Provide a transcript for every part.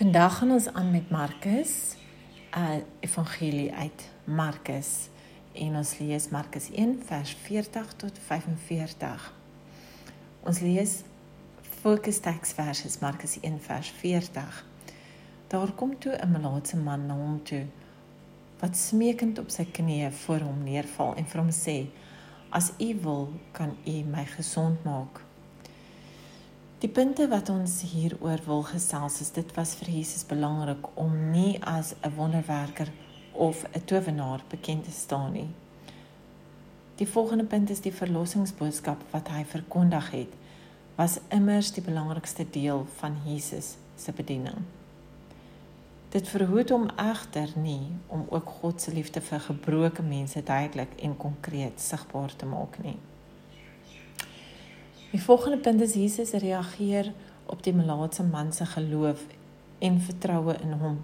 Vandag gaan ons aan met Markus, uh, evangelie uit Markus. En ons lees Markus 1 vers 40 tot 45. Ons lees fokus teksvers is Markus 1 vers 40. Daar kom toe 'n melaatse man na hom toe wat smeekend op sy knieë voor hom neerval en vir hom sê: "As u wil, kan u my gesond maak." Die punte wat ons hieroor wil gesels is dit was vir Jesus belangrik om nie as 'n wonderwerker of 'n towenaar bekend te staan nie. Die volgende punt is die verlossingsboodskap wat hy verkondig het was immers die belangrikste deel van Jesus se bediening. Dit verhoed hom egter nie om ook God se liefde vir gebroke mense duidelik en konkreet sigbaar te maak nie. Die volgende punt is Jesus reageer op die melaatse man se geloof en vertroue in hom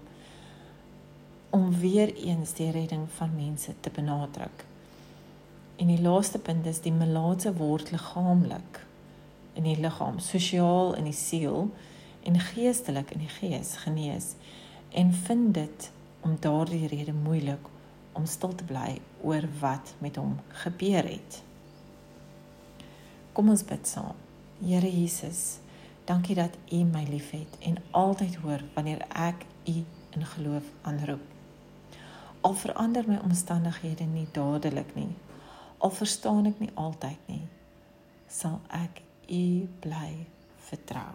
om weer eens die redding van mense te benadruk. En die laaste punt is die melaatse word liggaamlik in die liggaam, sosiaal in die siel en geestelik in die gees genees en vind dit om daardie rede moeilik om stil te bly oor wat met hom gebeur het. Kom ons bid saam. Here Jesus, dankie dat U my liefhet en altyd hoor wanneer ek U in geloof aanroep. Al verander my omstandighede nie dadelik nie, al verstaan ek nie altyd nie, sal ek U bly vertrou.